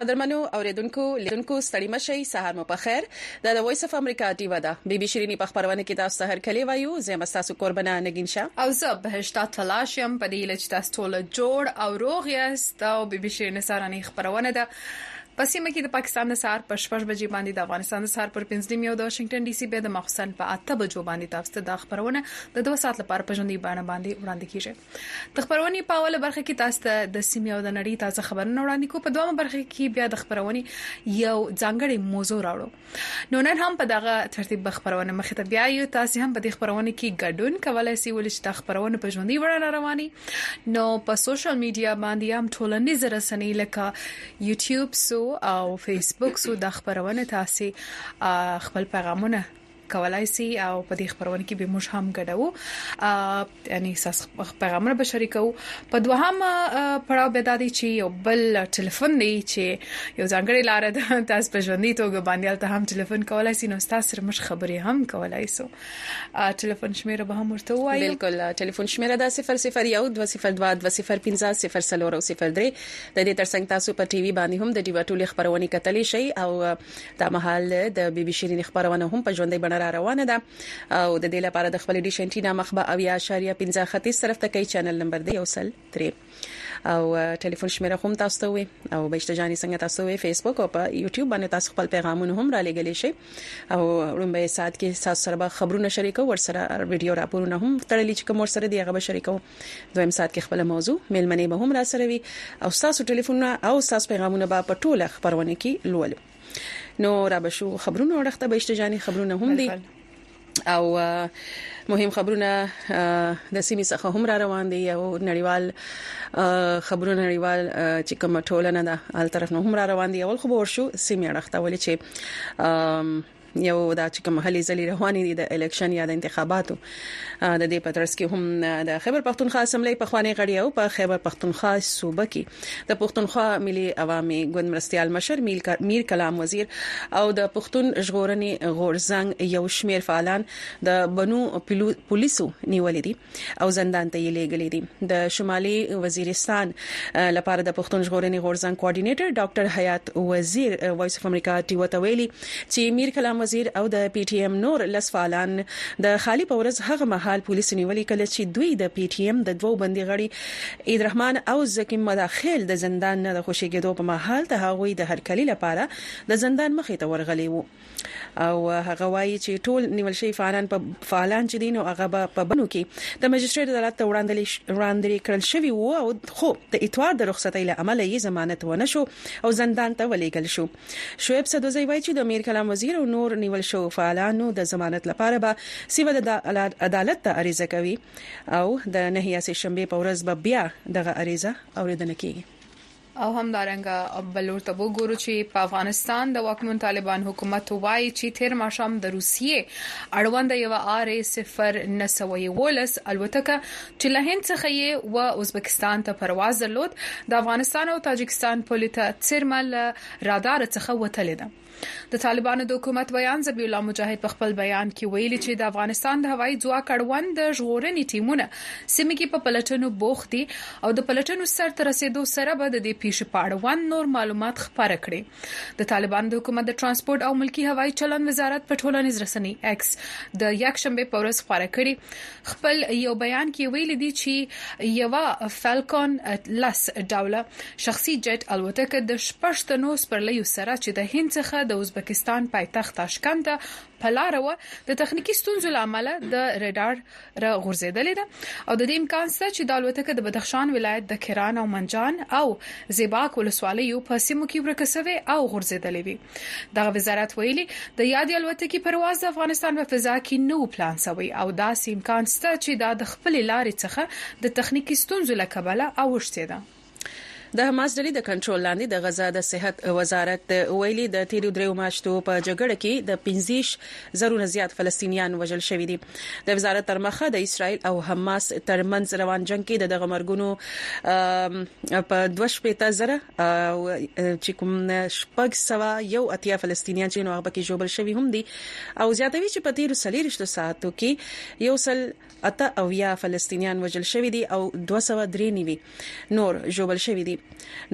قدرمنو اوریدونکو لیدونکو ستړي مشي سهار مو په خیر دا د وایس اف امریکا ټیو ده بیبي شيرینی په خبرونه کې تاسو سهار کلی وایو زم تاسو قربانه نگین شه او زه بهشتا تلاشم په دې لچ تاسو ټول جوړ او روغ یاست او بیبي شيرینی سارانی خبرونه ده په سیمه کې د پاکستان د سهار په شپږ بجې باندې د افغانستان د سهار پر پنځه نیمې او د واشنګټن ډي سي بیا د ماخوستن په اته بجو باندې تاسو ته دا خبرونه د دوه ساعت لپاره په ژوندۍ بڼه باندې وړاندې کیږي د خبرونې په اوله برخه کې تاسو ته د سیمې او د نړۍ تازه خبرونه وړاندې کوو په دوامه برخه کې بیا د خبرونې یو ځانګړی موضوع راوړو نو نن هم په دغه ترتیب به خبرونه مخ ته بیایو تاسو هم په دې خبرونه کې ګډون کولای شئ ولې چې دا خبرونه په ژوندۍ وړاندې رواني نو په سوشل میډیا باندې هم ټولنیز رسنۍ لکه یوټیوب سو او فیسبوک سو دا خبرونه تاسو خپل پیغامونه کولای شي او په دې خبرونه کې به موږ هم ګډو یعنی احساس پیغامونه به شریکو په دوهم پړاو به دادی چې یو بل ټلیفون دی چې یو ځانګړی لار ده تاسو په ژوندۍ توګه باندې ته هم ټلیفون کولای شئ نو تاسو سره مش خبرې هم کولای شئ ټلیفون شمیره به هم ورته وایي بالکل ټلیفون شمیره ده 001202205003 د دې ترڅنګ تاسو په ټي وي باندې هم د ډیوټولې خبرونه کتلی شئ او دا مهال د بي بي شيرين خبرونه هم په ژوندۍ بڼه را روانه ده او د دې لپاره د خپل ډیش انټینا مخبه او یا شاریه 15 ختیس طرف ته کوي چینل نمبر دی اوسل 3 او ټلیفون شمیره هم تاسو ته وي او بهشته جاني څنګه تاسو وي فیسبوک او په یوټیوب باندې تاسو خپل پیغامونه هم را لګلې شي او رومبه سات کې تاسو سره خبرونه شریکو ور سره ویډیو راپورونه هم تړلې چې کوم ور سره دی هغه شریکو دویم ساعت کې خپله موضوع، میلمنې به هم راسره وي او ستاسو ټلیفونونه او ستاسو پیغامونه به په ټوله خپرونه کې لولو. نو را به شو خبرونو اړخ ته بهشته جاني خبرونه هم دي او مهم خبرونه د سیمې څخه هم را روان دي او نړیوال خبرونه نړیوال چې کوم ټولنه ده ال طرف نه هم را روان دي اول خو ورشو سیمې اړخ ته ولې چې یو دا چې کوم هلي ځلې روانې دي د الیکشن یا د انتخاباتو د دې په ترڅ کې هم د خیبر پښتونخوا اسمبلی په خواني غړي او په خیبر پښتونخوا صوبه کې د پښتونخوا ملي عوامي ګوند مرستيال مشر میر کلام وزیر او د پښتون ژغورنې غورزنګ یو شمیر فعالان د بنو پولیسو نیولې دي او زندان ته یې لیږلي دي د شمالي وزیرستان لپاره د پښتون ژغورنې غورځنګ کوارډینیټر ډاکټر حیات وزیر وایس اف امریکا ټیو ته ویلي چې میر کلام وزیر او د پی ټی ایم نور لس فعالان د خالی په ورځ هغه مهال پولیس نیولي کله چې دوی د پی ټی ایم د دوو بندي غړي عید رحمان او زکیم مداخل د زندان نه د خوشی کېدو په مهال ته هغوی د هرکلی لپاره د زندان مخې ته ورغلي وو او هغه وایي چې ټول نیول شوی فعالان په فعالان چې دین او هغه به په بنو کې د ماجستریت عدالت ته وړاندې کړل شوی وو او خو د اتوار د رخصتۍ له امله یې ضمانت ونه شو او زندان ته ولېګل شو شعیب سدوزی وایي چې د میر کلام وزیر او نور نیول شو فعالانو د ضمانت لپاره به سیول عدالت ته عریضه کوي او د نهیاسې شنبه په ورځ به بیا دغه عریضه اوریدنه کیږي او همدارنګه بلور ته وګورو چې په افغانستان د واکمن طالبان حکومت وایي چې تیر ماښام د روسیې اړوند یو آر ای 0911 الوتکه چې له هند څخه یې و ازبکستان ته پرواز درلود د افغانستان او تاجکستان پولې ته څیرمه له رادار څخه وتلې ده د طالبانو د حکومت ویاند ذبی الله مجاهد په خپل بیان کې ویلي چې د افغانستان د هوایي ځواک اړوند ژغورنې ټیمونه سیمه کې په پلټنو بوخت دي او د پلټنو سر ته رسیدو سره به د دې پیښې په اړوند نور معلومات خبره کړي د طالبانو د حکومت د ترانسپورت او ملکی هوایي چلند وزارت په ټولنیز رسنۍ ایکس د یک شنبه په ورځ خبره کړې خپل یو بیان کې ویلي دي چې یوه فالکون لس ډوله شخصي جیټ الوتکه د شپږ تنو سپرلیو سره چې د هند څخه د ازبکستان پایتخت تاشکند ته په لاره وه د تخنیکي ستونزو له امله د ریډار را غورځېدلې ده او د دې امکان شته چې دا الوتکه د بدخشان ولایت د کران او منجان او زیباک ولسوالیو په سیمو کې ورکه شوې او غورځېدلې وي دغه وزارت ویلي د یادې الوتکې پرواز د افغانستان په فضا کې نو پلان شوی او داسې امکان شته چې دا د خپلې لارې څخه د تخنیکي ستونزو له کبله اوښتې ده د حماس ډلې د کنټرول لاندې د غزه د صحت وزارت ویلي د تیرو دریو میاشتو په جګړه کې د پنځه زرونه زیات فلسطینیان وژل شوي دي. د وزارت ترمخه د اسراییل او حماس ترمنځ روان جنګ کې د دغه مرګونو په دوه شپېته زره چې کوم شپږ سوه یو اتیا فلسطینیان چې نو هغه پکې ژوبل شوي هم دي او زیاتوي چې په تېرو څلېرویشتو ساعتو کې یو سل اته اویا فلسطینیان وژل شوي دي او دوه سوه درې نوي نور ژوبل شوي دي.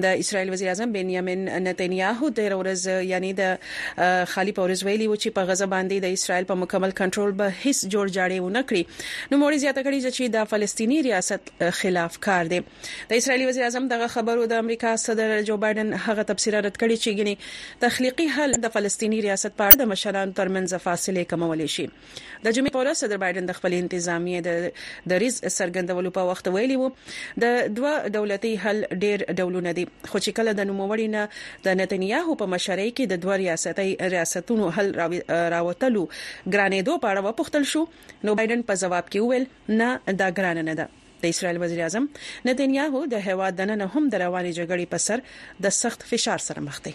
د اسرایل وزیراعظم بنیامین نتنیاهو تېره ورځ یعنې د خالي په ورځ ویلي و چې په غزه باندې د اسرایل په مکمل کنټرول به هیڅ جوړ جاړی ونه کړي. نوموړي زیاته کړې ده چې دا فلسطیني ریاست خلاف کار دی. د اسرایلي وزیراعظم دغه خبرو د امریکا صدر جوبایډن هغه تبصره رد کړې چې ګنې تخلیقي حل د فلسطیني ریاست په اړه د مشرانو ترمنځ فاصلې کمولی شي. د جمعې په ورځ صدر بایډن د خپلې انتظامیې د دریځ څرګندولو په وخت ویلي وو، د دوه دولتي حل ډېر ډولونه دي، خو چې کله د نوموړي نه د نتنیاهو په مشرۍ کې د دوه ریاستي ریاستونو حل راوتلو ګرانېدو په اړه وپوښتل شو، نو بایډن په ځواب کې وویل، نه دا ګرانه نه ده. د اسرایل وزیراعظم نتنیاهو د هیواد دننه هم د روانې جګړې په سر د سخت فشار سره مخ دی.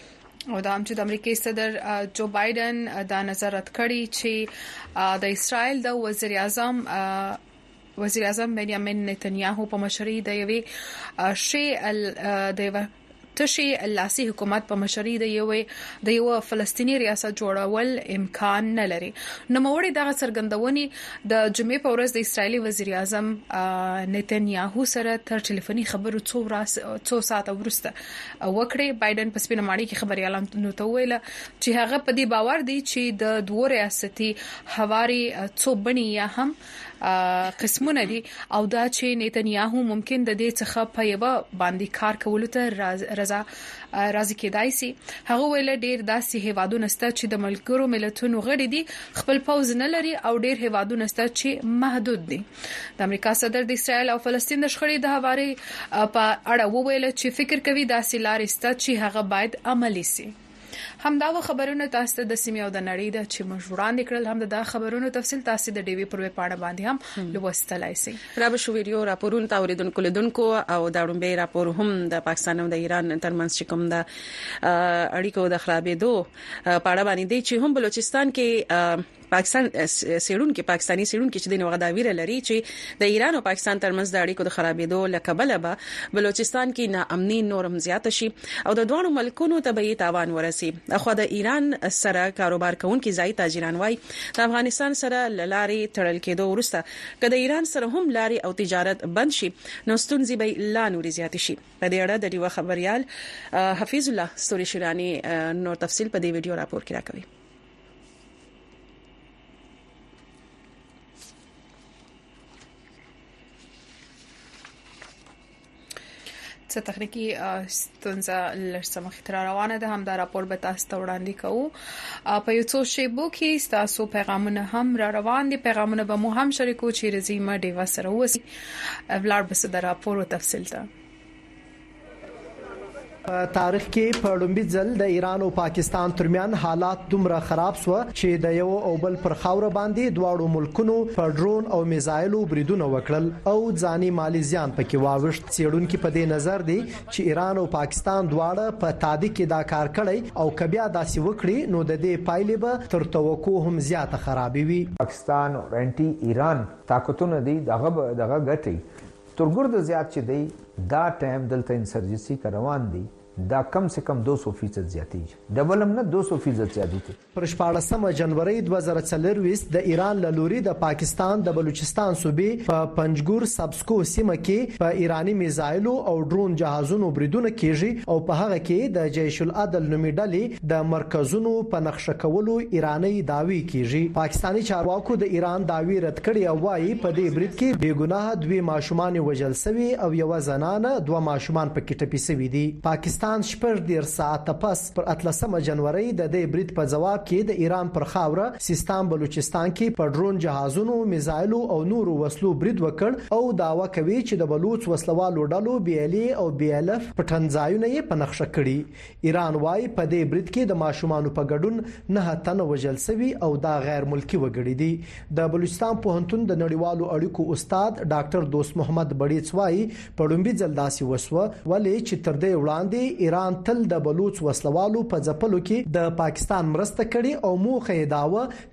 او دا هم چې د امریکې صدر جو بایډن دا نظر رد کړی چې د اسرایل د وزیراعظم وزیراعظم بنیامین نتنیاهو په مشرۍ د یوې ښې د یوه تشې لاسي حکومت په مشرۍ د یوې د یو فلسطیني ریاست جوړول امکان نه لري نوموړي دغه څرګندونې د جمعې په ورځ د اسرایلی وزیر اعظم نتنیاهو سره تر ټلیفوني خبرو څو ورځ څو ساعته ورسته وکړې بایدن په سپینه ماڼۍ کې خبريالانو ته ویل چې هغه په دې باور دی چې د دوه ریاستي حواري څو بڼي یا هم قسمونه دي او دا چې نتنیاهو ممکن د دې څخه په یو باندې کار کولو ته رضا راضي کېدای شي هغه ویل ډیر داسې هیوادونه ست چې د ملګرو ملتونو غړي دي خپل پوز نه لري او ډیر هیوادونه ست چې محدود دي د امریکا صدر د اسرایل او فلسطین د شخړې د هواري په اړه وویل چې فکر کوي داسې لارې ست چې هغه باید عملی شي همدا و خبرونه تاسو ته د سیمې او د نړۍ د چې موږ وړاندې کړل هم د خبرونو تفصیل تاسو د ډیوی پر ویب پاڼه باندې هم لوستلای شئ را به شو ویډیو راپورونه تا اوریدونکو لیدونکو او دا ډومبه راپور هم د پاکستان او د ایران ترمنځ چې کوم د اړیکو د خرابېدو پاړه باندې دی چې هم بلوچستان کې پاکستان سیړونکي پاکستاني سیړونکي چې دنه وغدا ویره لري چې د ایران او پاکستان ترمنځ د اړیکو د خرابېدو لکبل به بلوچستان کې ناامني نورم زیات شي او د دوه ملکونو طبيعي تاوان ورسي اخو د ایران سره کاروبار کوونکي ځای تاجران وای د افغانستان سره لاري تړل کېدو ورسته کله ایران سره هم لاري او تجارت بند شي نو ستونزې به لا نوري زیات شي په دې اړه د ډیوه خبريال حفیظ الله ستوري شیرانی نور تفصيل په دې ویډیو راپور کې راکوي څه تخنیکی ستونزه لرسه مخ تر روانه ده هم دا راپور به تاسو ته وړاندې کوو په یو څو شیبو کې تاسو پیغامونه هم را روان دي پیغامونه به مو هم شریکو چې رزیمه دی وسره وسی ولار بس د راپور او تفصیل ته په تاریخ کې په لومبي ځل د ایران او پاکستان ترمیان حالات دومره خراب سو چې د یو او بل پر خاور باندې دواړو ملکونو په ډرون او میزایلو بریدونه وکړل او ځاني مالی زیان پکې واوښت سیړونکو په دې نظر دی چې ایران او پاکستان دواړه په تادی کې دا کار کړی او کبیا داسې وکړي نو د دې پایلې به تر توقع هم زیاته خرابې وي پاکستان او انټي ایران طاقتونه دی دغه دغه ګټي ترګردو زیات چی دی دا ټایم دلته انسرجسی که روان دی دا کم سه کم دو سو فیصد زیاتیږی ډبل هم نه دو سو فیصد زیادیتی. پر شپاړسمه جنورۍ دوه زره څلرویشت د ایران له لوري د پاکستان د بلوچستان صوبې په پنجګور سبسکو سیمه کې په ایراني میزایلو او ډرون جهازونو بریدونه کېږي او په هغه کې د جیش العدل نومي ډلې د مرکزونو په نخشه کولو ایرانۍ دعوې کیږي. پاکستاني چارواکو د ایران دعوې رد کړې او وايي، په دې برید کې بې ګناه دوې ماشومانې وژل شوې او یوه زنانه، دوه ماشومان په کې ټپي شوي دي. پاکستان شپږ دېرش ساعته پس پر اتلسمه جنورۍ د دې برید په ځواب کې د ایران پر خاوره سیستان بلوچستان کې په ډرون جهازونو، میزایلو او نورو وسلو برید وکړ او دعوه کوي چې د بلوڅ وسله والو ډلو بي ایل اې او بي ایل ایف پټنځایونه یې په نخشه کړي. ایران وايي په دې برید کې د ماشومانو په ګډون نهه تنه وژل شوي او دا غیر ملکي وګړي دي د بلوچستان پوهنتون د نړیوالو اړیکو استاد ډاکټر دوست محمد بړیڅ وايي په لومبي ځل داسې وسوه ولې چې تر دې وړاندې ایران تل د بلوچ وسلوالو په ځپلو کې د پاکستان مرسته کړې او موخه یې داوه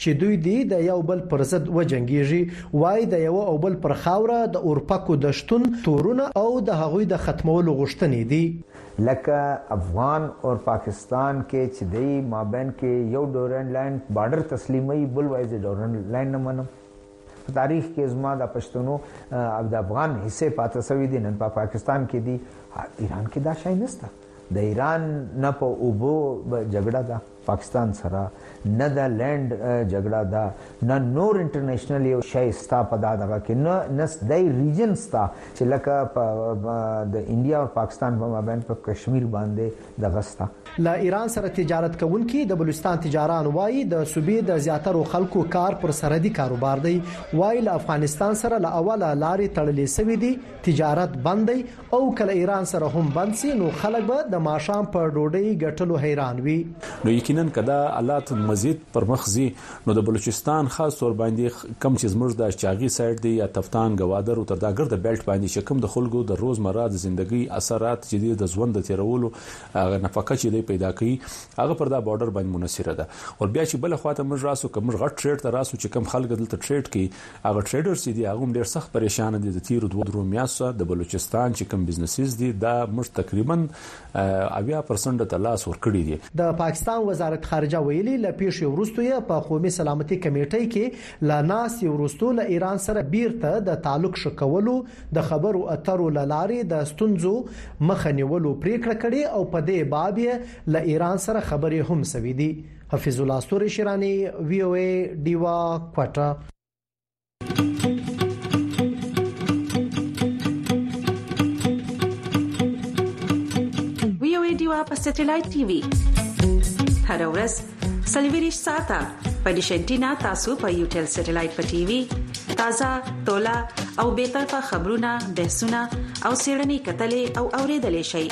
چې دوی دې د یو بل پر ضد وجنګیږي، وایي د یوه او بل پر خاوره د اورپکو د شتون تورونه او د هغوی د ختمولو غوښتنې دي. لکه افغان اورپاکستان کې چې دئ مابین کې یو ډورینډ لاین باډر تسلیموي، بل وایي زه ډورینډ لاین نه منم. په تاریخ کې زما د پښتنو او د افغان حصے پاتې شوی دی نن په پاکستان کې دی ایران کې دا شای نشته د ایران نه په اوبو جګړه ده پاکستان سره نه د لند جګړه ده نه نور انټرنیشنل یو شای ستا په دا دغه کې نه نس دای ریجن ستا چې لکه د انډیا او پاکستان په مابین په کشمیر باندې دغه سته. له ایران سره تجارت کوونکي د بلوچستان تجاران وايي، د صوبې د زیاترو خلکو کار پر سرحدي کاروبار دی. وايي، له افغانستان سره له اوله لارې تړلې شوې دي، تجارت بند دی او که له ایران سره هم بند شي، نو خلک به د ماښام په ډوډۍ ګټلو حیران وي. نو یقیناً که دا حالات مزید پرمخ ځي، نو د بلوچستان خاص طور باندې کوم چې زموږ دا چاغي سایډ دی یا تفتان ګوادر او تر دا ګرده بیلټ باندې چې کوم د خلکو د روز مره د زندګۍ اثه رات چې دی د زوند د تیرولو هغه نفقه چې دی پیدا کوي هغه پر دا بارډر باندې منصره ده او بیا چې بل خواته موږ راسو کوم غټ ټریډ ته راسو چې کوم خلک دلته ټریډ کوي هغه ټریډر چې دی هغه ډیر سخت پریشان دي د تیر دوه درو میاشتو د بلوچستان چې کوم بزنسز دي دا موږ تقریبا اویا پرسنټ ته لاس ورکړي دي. د پاکستان وزارت خارجه ویلي، له پېښې وروسته یې په قومي سلامتي کمېټۍ کې له ناستې وروسته له ایران سره بېرته د تعلق ښه کولو، د خبرو اترو له لارې د ستونزو مخه نیولو پرېکړه کړې او په دې باب یې له ایران سره خبرې هم شوې دي. حفیظ الله ستوری شیراني، وي او ای، ډیوه، کوټه. وی او ډیوا په سټلایټ ټي وي هر ورځ سلویریش ساته په ډیشنټینا تاسو په یو ټل سټلایټ په ټي وي تازه تولا او به طرفه خبرونه بحثونه او سیړنی کتلې او اوریدلې شي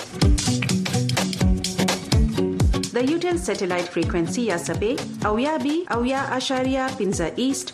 د یوټل سټلایټ فریکوئنسي یا سبې او یا بي او یا اشاریه 15 ایست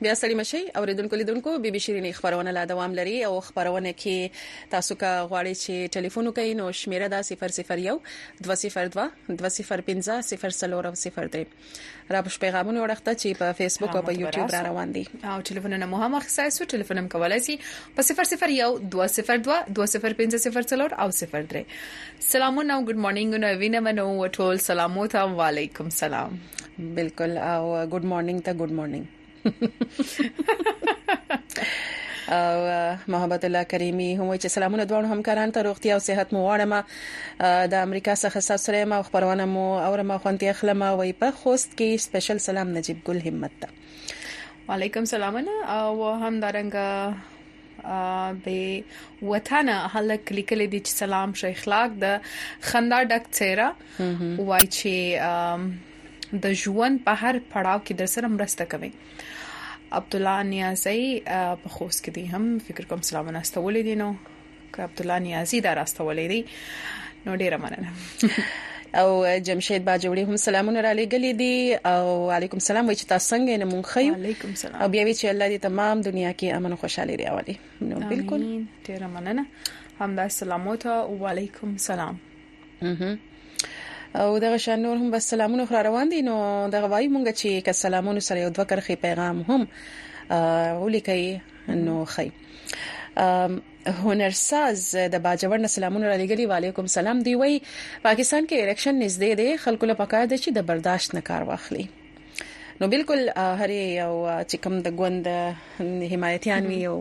بیا ستړي مشي اوریدونکو لیدونکو بي بي شيرينې خبرونه لا دوام لري او خبرونه کې تاسو کا غواړي چې ټلیفون وکړئ نو شمیره دا 001 202 205 0 او 03 را پښ پیغامونه ورخته چې په فیسبوک او په یوټیوب را روان دي او ټلیفونونه مو هم اخیستای سو ټلیفون هم کولای شي په 001 202 205 0 او 03 سلامونه او ګډ مارنینګونه وینم نو ټول سلامو ته وعلیکم سلام بالکل او ګډ مارنینګ ته ګډ مارنینګ او محبت الله کریمی هم چې سلامونه دوه همکاران ته روغتیا او صحت مو غواړم د امریکا څخه ساسره ما خبرونه مو او ما خوانتي اخلم او په خوست کې سپیشل سلام نجیب ګل همت ته وعلیکم سلامونه او هم دارنګ به وطن هلک لیکل دي چې سلام شي اخلاق د خندا ډک چهره وای چې د ژوند په هر پړاو کې د سره مرسته کوي عبد الله نیازی په خوست کې دي هم فکر کوم سلامونه استولې دي نو که عبد الله نیازی دا راستولې دي نو ډیره مننه او جمشید باجوړي هم سلامونه را لېګلې دي او علیکم سلام وای چې تاسو څنګه نه مونږ خیو علیکم سلام او بیا وی چې الله دې تمام دنیا کې امن او خوشحالي راولي نو بالکل ډیره مننه همدا سلامات او علیکم سلام او دغه شان نور هم بس سلامونه خو روان دي نو دغه وای مونږ چې که سلامونه سره یو دوه کرخي پیغام هم ولیکي نو خی هنرساز د باجوړ نه سلامونه را لېږلي. وعلیکم سلام دوی وایي پاکستان کې الیکشن نږدې دی خلکو له پکار دی چې د برداشت نه کار واخلي نو بالکل هر یو چې کوم د ګوند حمایتيان وي او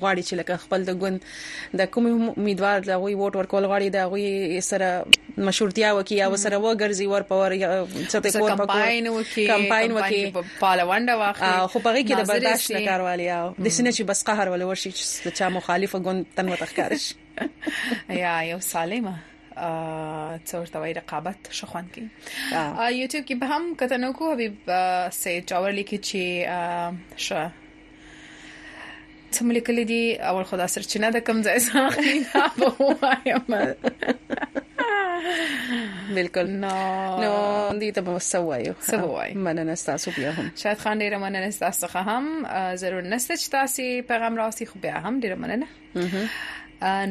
غواړي چې لکه خپل د ګوند د کوم امیدوار د غوي ووټ ورکول غواړي د غوي سره مشورتیا وکي او سره وګرځي ور پور څه ته کور په کمپاین وکي کمپاین وکي فعال ونډه واخلي خو په هغه کې د برداشت نه کار والی او د سینې چې بس قهر ولور شي چې د چا مخالف ګوند تن وتخکار شي یا یو سالمه څورته وای رقابت شخوان کی یوټیوب کې به هم کتنو کو حبیب سید جوړ لیکي چې ش څه ملي کلی دی اول خدا سرچینه د کم ځای څخه اخلي دا به وایم بالکل نو نو دې ته به وسوایو سوای مننه تاسو بیا هم شاید خان ډیر مننه تاسو څخه هم ضرور نسته چې تاسو پیغام راوسی خو بیا هم ډیر مننه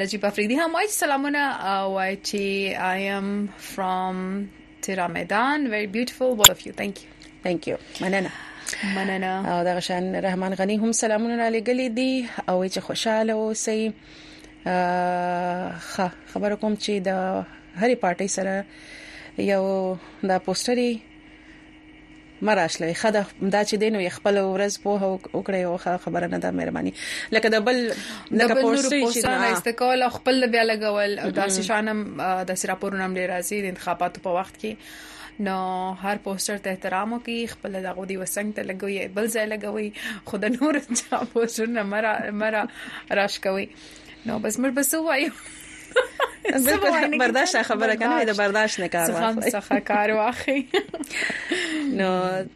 نجیب افریدی هم وایي سلامونه وایي چې I am from تیرا میدان ویری بیوټیفل بول اف یو ثانک یو ثانک یو مننه مننه او دا شان رحمان غنی هم سلامونه را لګلې دي او چې خوشاله اوسئ خه خبر کوم چې د هرې پارټي سره یو دا پوسټري مه راشلئ ښه ده دا چې دی نو یې خپل ورځ پوه وکړئ او ښه خبره نه ده مهرباني لکه د بل لکه پوسټي چې نه ایست کول او خپل بیا لګول دا چې شانم د سراپورونو هم ډیر راځي د انتخاباتو په وخت کې نو هر پوسټر ته احترام وکي خپل دغه دی وسنګ ته لګوي بل ځای لګوي خود نور چا پوسټر نه مرا مرا راش کوي نو بس مر بس وایو بالکل برداشت خبره کنه دا برداشت نه کار واخلي څخه کار واخلي نو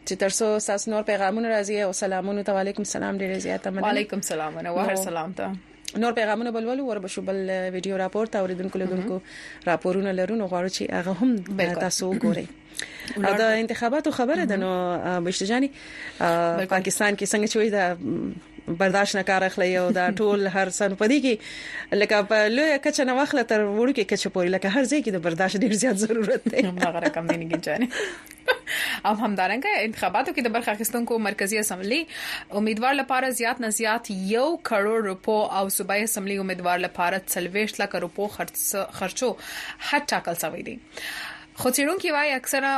چې تر څو ساس نور پیغامونه راځي او سلامونه تو علیکم سلام ډیر زیات مننه وعلیکم سلام او هر سلام ته نور پیغامونه بلول ور بشو بل ویډیو راپور ته اوریدونکو له دونکو راپورونه لرونو غواړو چې هغه هم تاسو وګورئ دا انتخاباتو خبره ده نو بشته جاني پاکستان کې څنګه چوي دا برداشت نه کار اخلي او دا ټول هر سن پدې کې لکه په لوی کچ نه واخله تر وړو کې کچ پوري لکه هر ځای کې د برداشت ډیر زیات ضرورت دی هغه رقم نه نګی جاني او همدارنګه انتخاباتو کې د برخه اخیستونکو مرکزی اسمبلی امیدوار لپاره زیات نه زیات یو کروڑ روپو او صوبایي اسمبلی امیدوار لپاره 30 لک روپو خرچو حد ټاکل شوی دی خو څېړونکي وايي اکثره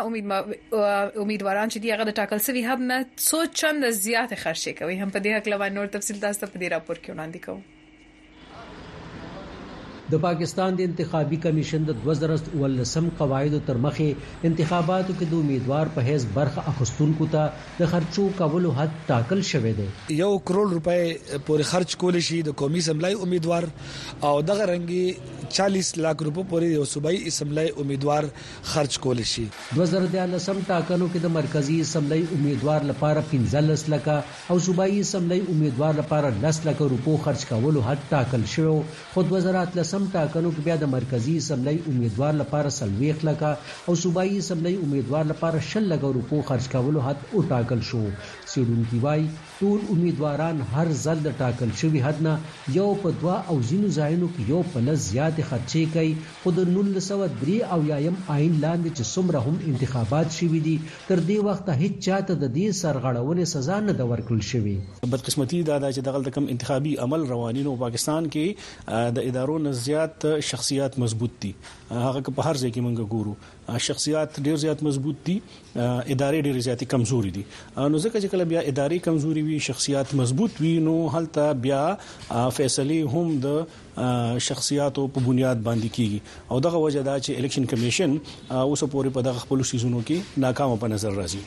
امیدواران چې دی هغه د ټاکل شوی حد نه څو چنده زیات خرچې کوي هم په دې حق لوي نور تفصیل تاسو ته په دې راپور کې وړاندې کوو د پاکستان د انتخابي کمیشن د 2019 قواعدو تر مخې انتخاباتو کې د امیدوار په هیڅ برخه اخستونکو ته د خرچو کولو حد ټاکل شوی دی یو کروڑ روپۍ پورې خرچ کول شي د قومي سملای امیدوار او دغه رنګي چالیس لاک روپو پورې یو صوبایي اسمبلۍ امیدوار خرچ کولی شي. دوه زره دیارلسم ټاکنو کې د مرکزي اسمبلۍ امیدوار لپاره پنځلس لکه او صوبایي اسمبلۍ امیدوار لپاره لس لکه روپو خرچ کولو حد ټاکل شوی و، خو دوه زره اتلسم ټاکنو کې بیا د مرکزي اسمبلۍ امیدوار لپاره څلوېښت لکه او صوبایي اسمبلۍ امیدوار لپاره شل لکه روپو خرچ کولو حد وټاکل شو. څېړونکي وايي، ټول امیدواران هر ځل د ټاکل شوي حد نه یو په دوه او ځینو ځایونو کې یو په لس زیاتې خرچې کوي، خو د نولس سوه درې اویایم آئین لاندې چې څومره هم انتخابات شوي دي، تر دې وخته هیچا ته د دې سرغړونې سزا نه ده ورکړل شوې. بدقسمتي دا ده چې دغلته کوم انتخابي عمل روان دي، نو په پاکستان کې د ادارو نه زیات شخصیات مضبوط دي، هغه که په هر ځای کې مونږ ګورو. شخصیات ډیر زیات مضبوط دي ادارې ډیر زیات کمزوري دي نو ځکه چې کله بیا ادارې کمزوري وي شخصیات مضبوط وي نو هلته بیا فیصله هم د شخصیاتو په بنیاد باندې کیږي او دغه وجه دا چې الیکشن کمیشن اوس پورې په دغه خپل سيزونو کې ناکام په نظر راځي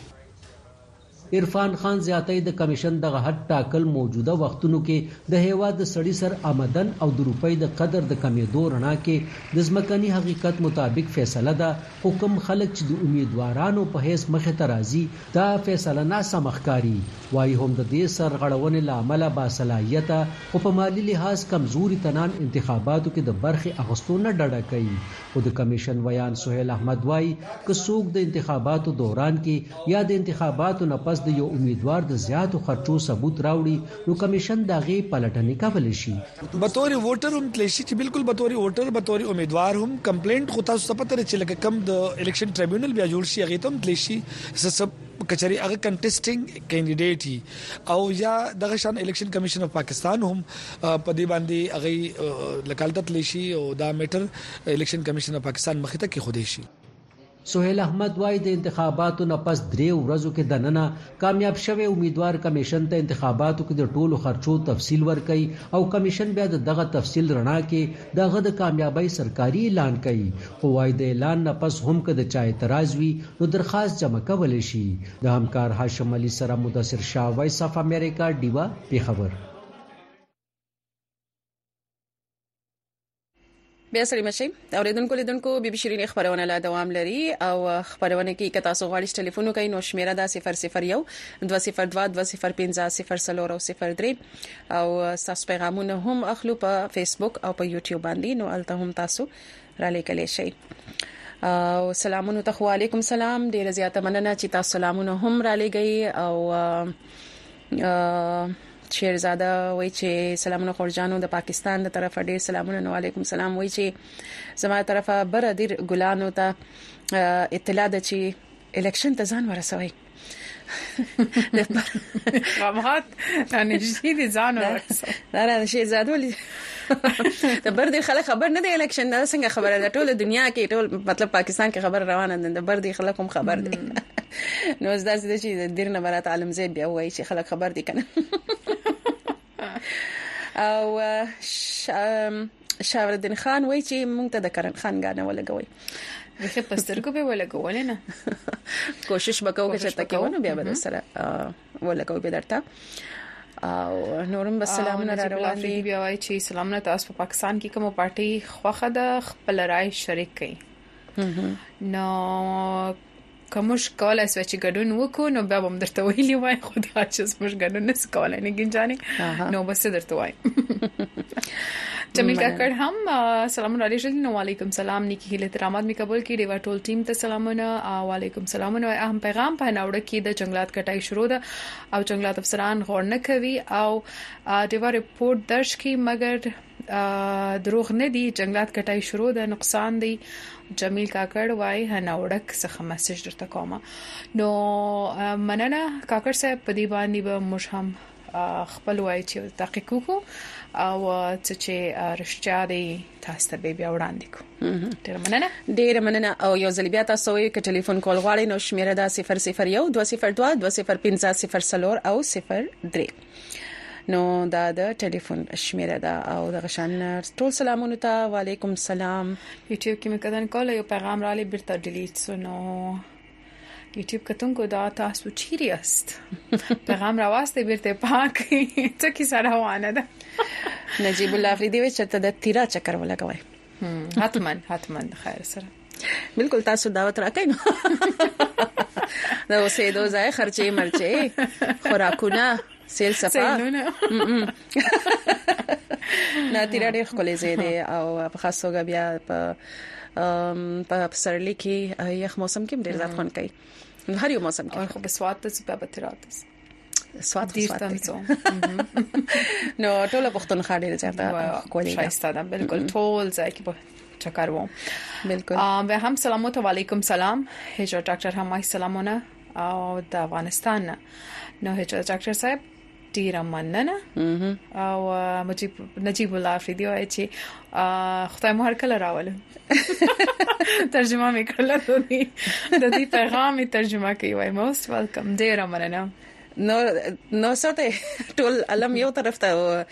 عرفان خان زیاتوي، د کمېشن دغه حد ټاکل موجوده وختونو کې د هېواد د سړي سر آمدن او د روپۍ د قدر د کمېدو رڼا کې د ځمکني حقیقت مطابق فېصله ده، خو کوم خلک چې د امیدوارانو په حیث مخې ته راځي، دا فېصله ناسمه ښکاري، وايي هم د دې سرغړونې له امله با صلاحیته خو په مالي لحاظ کمزوري تنان انتخاباتو کې د برخې اخستو نه ډډه کوي. خو د کمېشن ویاند سهیل احمد وايي، که څوک د انتخاباتو دوران کې یا د انتخاباتو نه پس د یو امیدوار د زیاتو خرچو ثبوت راوړي، نو کمېشن د هغې پلټنې کولی شي. بطور ووټر هم تللی شي چې بلکل بطور ووټر، بطور امیدوار هم، کمپلینټ خو تاسو ته پته ده چې لکه کوم د الیکشن ټریبیونل بیا جوړ شي هغې ته هم تللی شي، زه څه. کچري هغه کنټیسټینګ کینډیډیټ او یا دغه شان الیکشن کمیشن اف پاکستان هم په دې باندې هغه لکالتت لشي او دا میټر الیکشن کمیشن اف پاکستان مخ ته کې خوده شي سهیل احمد وایي د انتخاباتو نه پس درې ورځو کې د ننه کامیاب شوی امیدوار کمیشن ته انتخاباتو کې د ټولو خرچو تفصیل ورکړي او کمیشن بیا د دغه تفصیل رڼا کې دغه د کامیابی سرکاري اعلان کوي خو وايي د اعلان نه پس هم که د چا اعتراض وي نو درخواست جمع کولی شي. د همکار هاشم علي سره مدثر شاه وایس اف امریکا ډیوه پېښور. بیا سلیم شي اوریدونکو لیدونکو بي بي شيرين خبرونه لا دوام لري او خبرونه کې کتا سو غواړي ټلیفون کوي نو شمیره دا 001 202 205 او تاسو پیغامونه هم اخلو په فیسبوک او په یوټیوب باندې نو الته هم تاسو را لیکل شئ او سلامونه ته وعلیکم سلام ډیره زیاته مننه چې تاسو سلامونه هم را لګی او شیرزاده وای چې سلامونه خورجانو د پاکستان د طرفه ډیر سلامونه نو علیکم سلام وای چې زموږ طرفه بر دیر ګلانو ته اطلاع ده چې الیکشن ته ځان ورسوي د غمات انرژي دي ځان ورسوي دا را شي زادولي د بر دې خلک خبر نه دی الیکشن دا څنګه خبره ده ټول دنیا کې ټول مطلب پاکستان کې خبر روانه ده د بر دې خلک هم خبر دي نو زده چې د دیر نه برات عالم زید بیا وایي چې خلک خبر دي کنه او شاوردین خان وای چې مونږ ته د کرن خان غانه ولګوي دغه پسترګو به ولګول نه کوشش وکاو چې تکه ونه بیا به سره ولګو به درته او نورم سلامونه را روان دي بیا وای چې سلامونه تاسو په پاکستان کې کومه پارټي خوخه ده خپل رائے شریک کړئ نو که موږ کولای شو چې ګډون وکړو نو بیا به هم درته ویلی وای خو دا چې موږ ګډون نس کولای نه ګنجانې نو بس درته وایم جمیل کاکړ هم سلام علیکم نو علیکم سلام نیکی هله ترامات می قبول کړي وا ټول ټیم ته سلامونه او علیکم سلام نو اهم پیغام په ناوړه کې د جنگلات کټای شروع ده او جنگلات افسران غور نه کوي او دیوا رپورت درش کی مګر دروغ نه دي جنگلات کټای شروع ده نقصان دی جمیل کاکړ وای هنا وړک څخه میسج درته کوم نو مننه کاکړ صاحب په دې باندې به موږ هم خپل وای چې تحقیق وکړو او څه چې رښتیا دی تاسو ته به بیا وړاندې کو ډیر مننه ډیر مننه او یو ځل بیا تاسو یې ک ټلیفون کول غواړئ نو شمیره دا 001 202 205 0 او 03 نو دا د ټلیفون شمیره ده او د غشان ټول سلامونه ته وعلیکم سلام یوټیوب کې مې کدن کول یو پیغام را لې بیرته ډیلیټ سونو یوټیوب کتونکو دا تاسو چیرې است پیغام راواسته بیرته پاک څه کی سره وانه ده نجیب الله فریدی وچته د تیرا چکر ولګوي حتما حتما خیر سره بالکل تاسو دعوت راکئ نو د اوسېدو ځای خرچې مرچې خوراکونه سیل صفا ناتیرا ډېر خلې زیاده او په خاص توګه بیا په په سرلی کې یخ موسم کې ډېر زیات خوند کوي هر یو موسم کې خو په سواد ته سپه بترات سواد خو سواد دی نو ټول پښتونخوا ډیر زیاته کولی شایسته ده بالکل ټول ځای کې چکر وو بالکل به هم سلام علیکم سلام هجر ډاکټر هم وای سلامونه او د افغانستان نه نو هجر ډاکټر صاحب ډیره مننه او مجيب نجيب الله افریدي وایي چې خدای مو هر کله راوله ترجمه مې کړل د دې پیغام ترجمه کوي وای موست ویلکم ډیر مننه نو نو ساته ټول علم یو طرف ته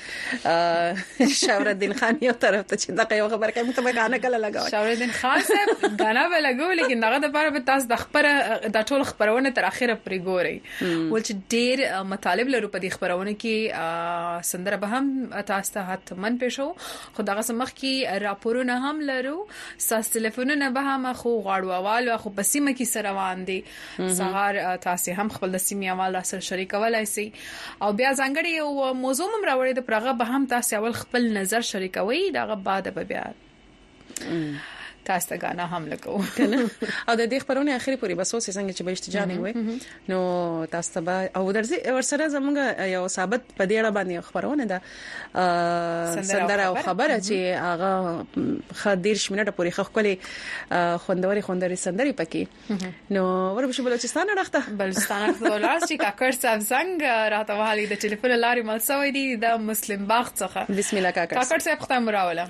شاور الدین خان یو طرف ته چې دا یو خبر کوم ته غانه کله لگاو شاور الدین خان صاحب غانه به لګو لیکن دغه د پاره به تاسو د خبره د ټول خبرونه تر اخره پرې ګوري ول چې ډیر مطالب لرو په دې خبرونه کې سندره به هم تاسو ته حتمن پېښو خو دغه سمخ کې راپورونه هم لرو ساس ټلیفونونه به هم خو غواړو اوالو خو په سیمه کې سره روان دي سهار تاسو هم خپل د سیمې اوال را سره شریکولای شي او بیا ځانګړي یو موضوع هم راوړی د پرغه به هم تاسو اول خپل نظر شریکوي دغه بعد به بیا تاسو ته غانا هم لکو او د دې خبرونه اخري پوری بس اوس څنګه چې به اشتجانې وي نو تاسو ته به او درځي ور سره زموږ یو ثابت په دې اړه باندې خبرونه ده سندره او خبره چې هغه خدیر شمنټه پوری خخکلې خوندوري خوندوري سندري پکې نو وربشه بلوچستان راخته بلوچستان راخته ولر چې کاکر صاحب زنګ راته وهالي د ټلیفون لارې ملسوي دي د مسلم باغ څخه بسم الله کاکر کاکر صاحب ختم راوله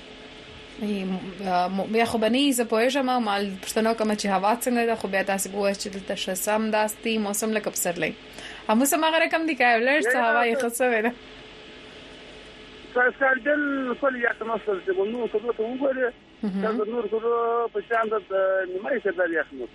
بیا خو به نه یې زه پوهېږم ما پوښتنه کوم چې هوا څنګه ده خو بیا تاسو به وایي چې دلته ښه سم داست دی موسم لکه پسرلی هم موسم هغه رقم دی که لږ څه هوا یې ښه سوې ده تاسو دل خپل یا کوم څه چې نور څه ته وګورئ دا نور څه په شان د نیمه کې درې اخلي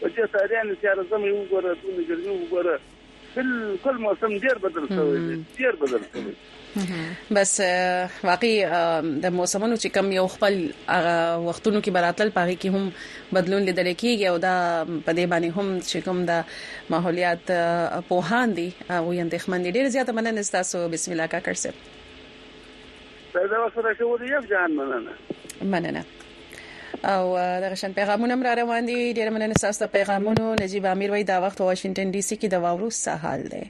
په دې ساریانو تیاره زمي وګوره دونه ګرمي وګوره بالکل موسم ډیر بدل شوی دی ډیر بدل شوی بس واقعي د موسمونو چې کم یو خپل وختونو کې براتل پاره کې هم بدلون لیدل کېږي او دا په دې باندې هم چې کوم دا ماحولیات په هاندي او یندخمن ډیر زیاته مننه تاسو بسم الله کاکړ صاحب دا دا سره شو دی یو جهان مننه مننه او دغه شان پیغامونه را روان دي ډیر مننه تاسو پیغامونو نجیب امیر وای دا وخت واشنگټن ډي سي کې د واورو سهال دی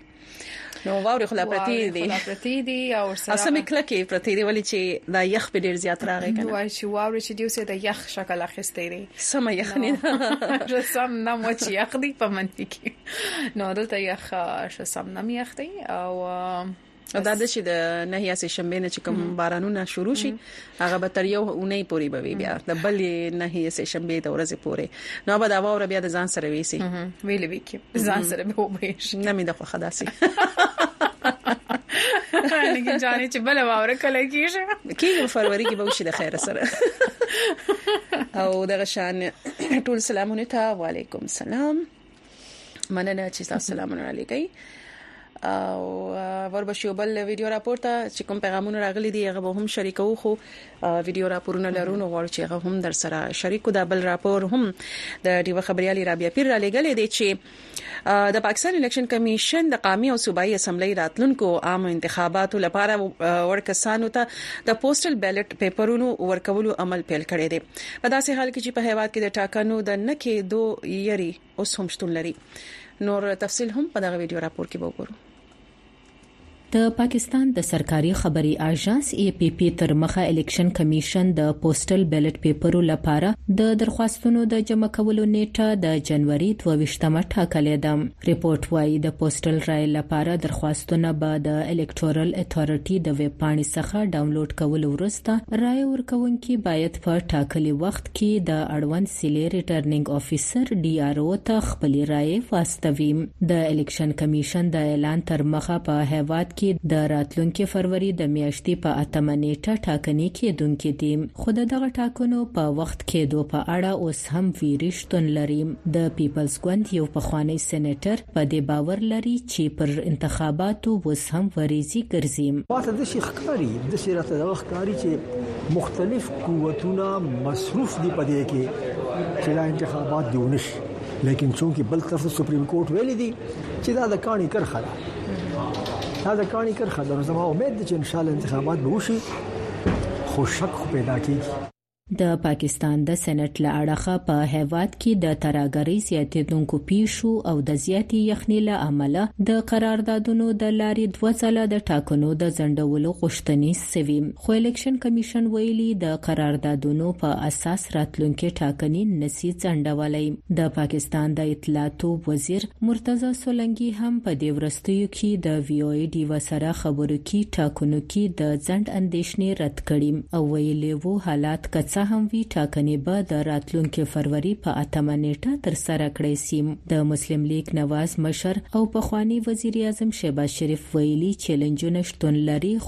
نو واورې خلا پرتی دي خلا پرتی دي او سره اسمه کلکه پرتی دي ولې چې دا یخ په ډیر زیات راغی کنه وای چې واورې چې دیو سه د یخ شکل اخیستې دي سم یخ نه ده سم نه مو چې یخ دی په منځ کې نو دلته یخ سم نه یخ دی او دا د شي د نهیا سه شنبه نه چې کوم بارانونه شروع شي هغه به تر یو اونۍ پورې به وي بیا د بل نهیا سه شنبه د ورځې پورې نو به دا وره بیا د ځان سره ویسي ویل وی کې ځان سره به وبې شي نه مې د خو خداسي لګي جانې چې بل واوره کله کیږي کیږي فروری کې به وشي د خیر سره او دغه شان ټول سلامونه ته وعليكم السلام مننه چې تاسو سلامونه را لګی او وربشي بل ویډیو راپور ته چې کوم پیغامونه راغلي دي هغه به هم شریکو خو ویډیو راپورونه لرونو غواړم چې هغه هم در سره شریکو دا بل راپور هم د دیو خبريالي رابیا پیر را لګلې دي چې د پاکستان الیکشن کمیشن د قامي او صوبایي اسمبلی راتلونکو عام انتخاباتو لپاره ورکسانو ته د پوسټل بیلټ پیپرونو ورکولو عمل پیل کړی دی په داسې حال کې چې په هېواد کې د ټاکنو د نه کېدو یری اوس هم شتون لري نور تفصیل هم په دغه ویډیو راپور کې به وګورو د پاکستان د سرکاري خبري آژانس ای پی پی تر مخه الیکشن کمیشن د پوسټل بیلټ پیپرو لپاره د درخواستونو د جمع کولو نیټه د جنوري 22مه ټاکلې ده رپورټ وايي د پوسټل رایې لپاره درخواستونه به د الکټورل اتارټي د ویب پاڼې څخه ډاونلوډ کولو وروسته رایه ورکوونکي باید په ټاکلي وخت کې د اړوند سیلې ریټرننګ افیسر ډي آر او ته خپلې رایې واستوي د الیکشن کمیشن د اعلان تر مخه په هیواد کې د راتلونکې فروری د میاشتې په اتمه نیټه ټاکنې کېدونکې دي خو د دغه ټاکنو په وخت کېدو په اړه اوس هم ویری شتون لري د پیپلز ګوند یو پخوانی سېنېټر په دې باور لري چې پر انتخاباتو اوس هم ورېځي ګرځي ماته د شي ښکاری د شي راته د وخت کاری چې مختلف قوتونه مصروف دي په دې کې چې دا انتخابات دیونش لیکن چونکی بل طرف سپریم کورټ ویل دي چې دا د کانی کرخه ده دا د کانی کرخه ده زما امید ده چې ان شاء الله انتخابات به وشي خو شک خو پیدا کیږي د پاکستان د سېنات له اړخه په هیواد کې د ترهګرۍ زیاتېدونکو پیښو او د زیاتې یخنۍ له امله د قراردادونو د لارې دوه ځله د ټاکنو د ځنډولو غوښتنې سوي خو الیکشن کمیشن ویلي د قراردادونو په اساس راتلونکې ټاکنې نسی ځنډولای د پاکستان د اطلاعاتو وزیر مرتضی سولنګي هم په دې ورستیو کې د وی او ای ډیوه سره خبرو کې ټاکنو کې د ځنډ اندیشنې رد ثبت کړي او ویلي وو، حالات که څه هم وي، ټاکنې به د راتلونکې فروري په اتمه نېټه ترسره کړای شي. د مسلم لیګ نواز مشر او پخواني وزیراعظم شهباز شریف ویلي، چیلنجونه شتون لري،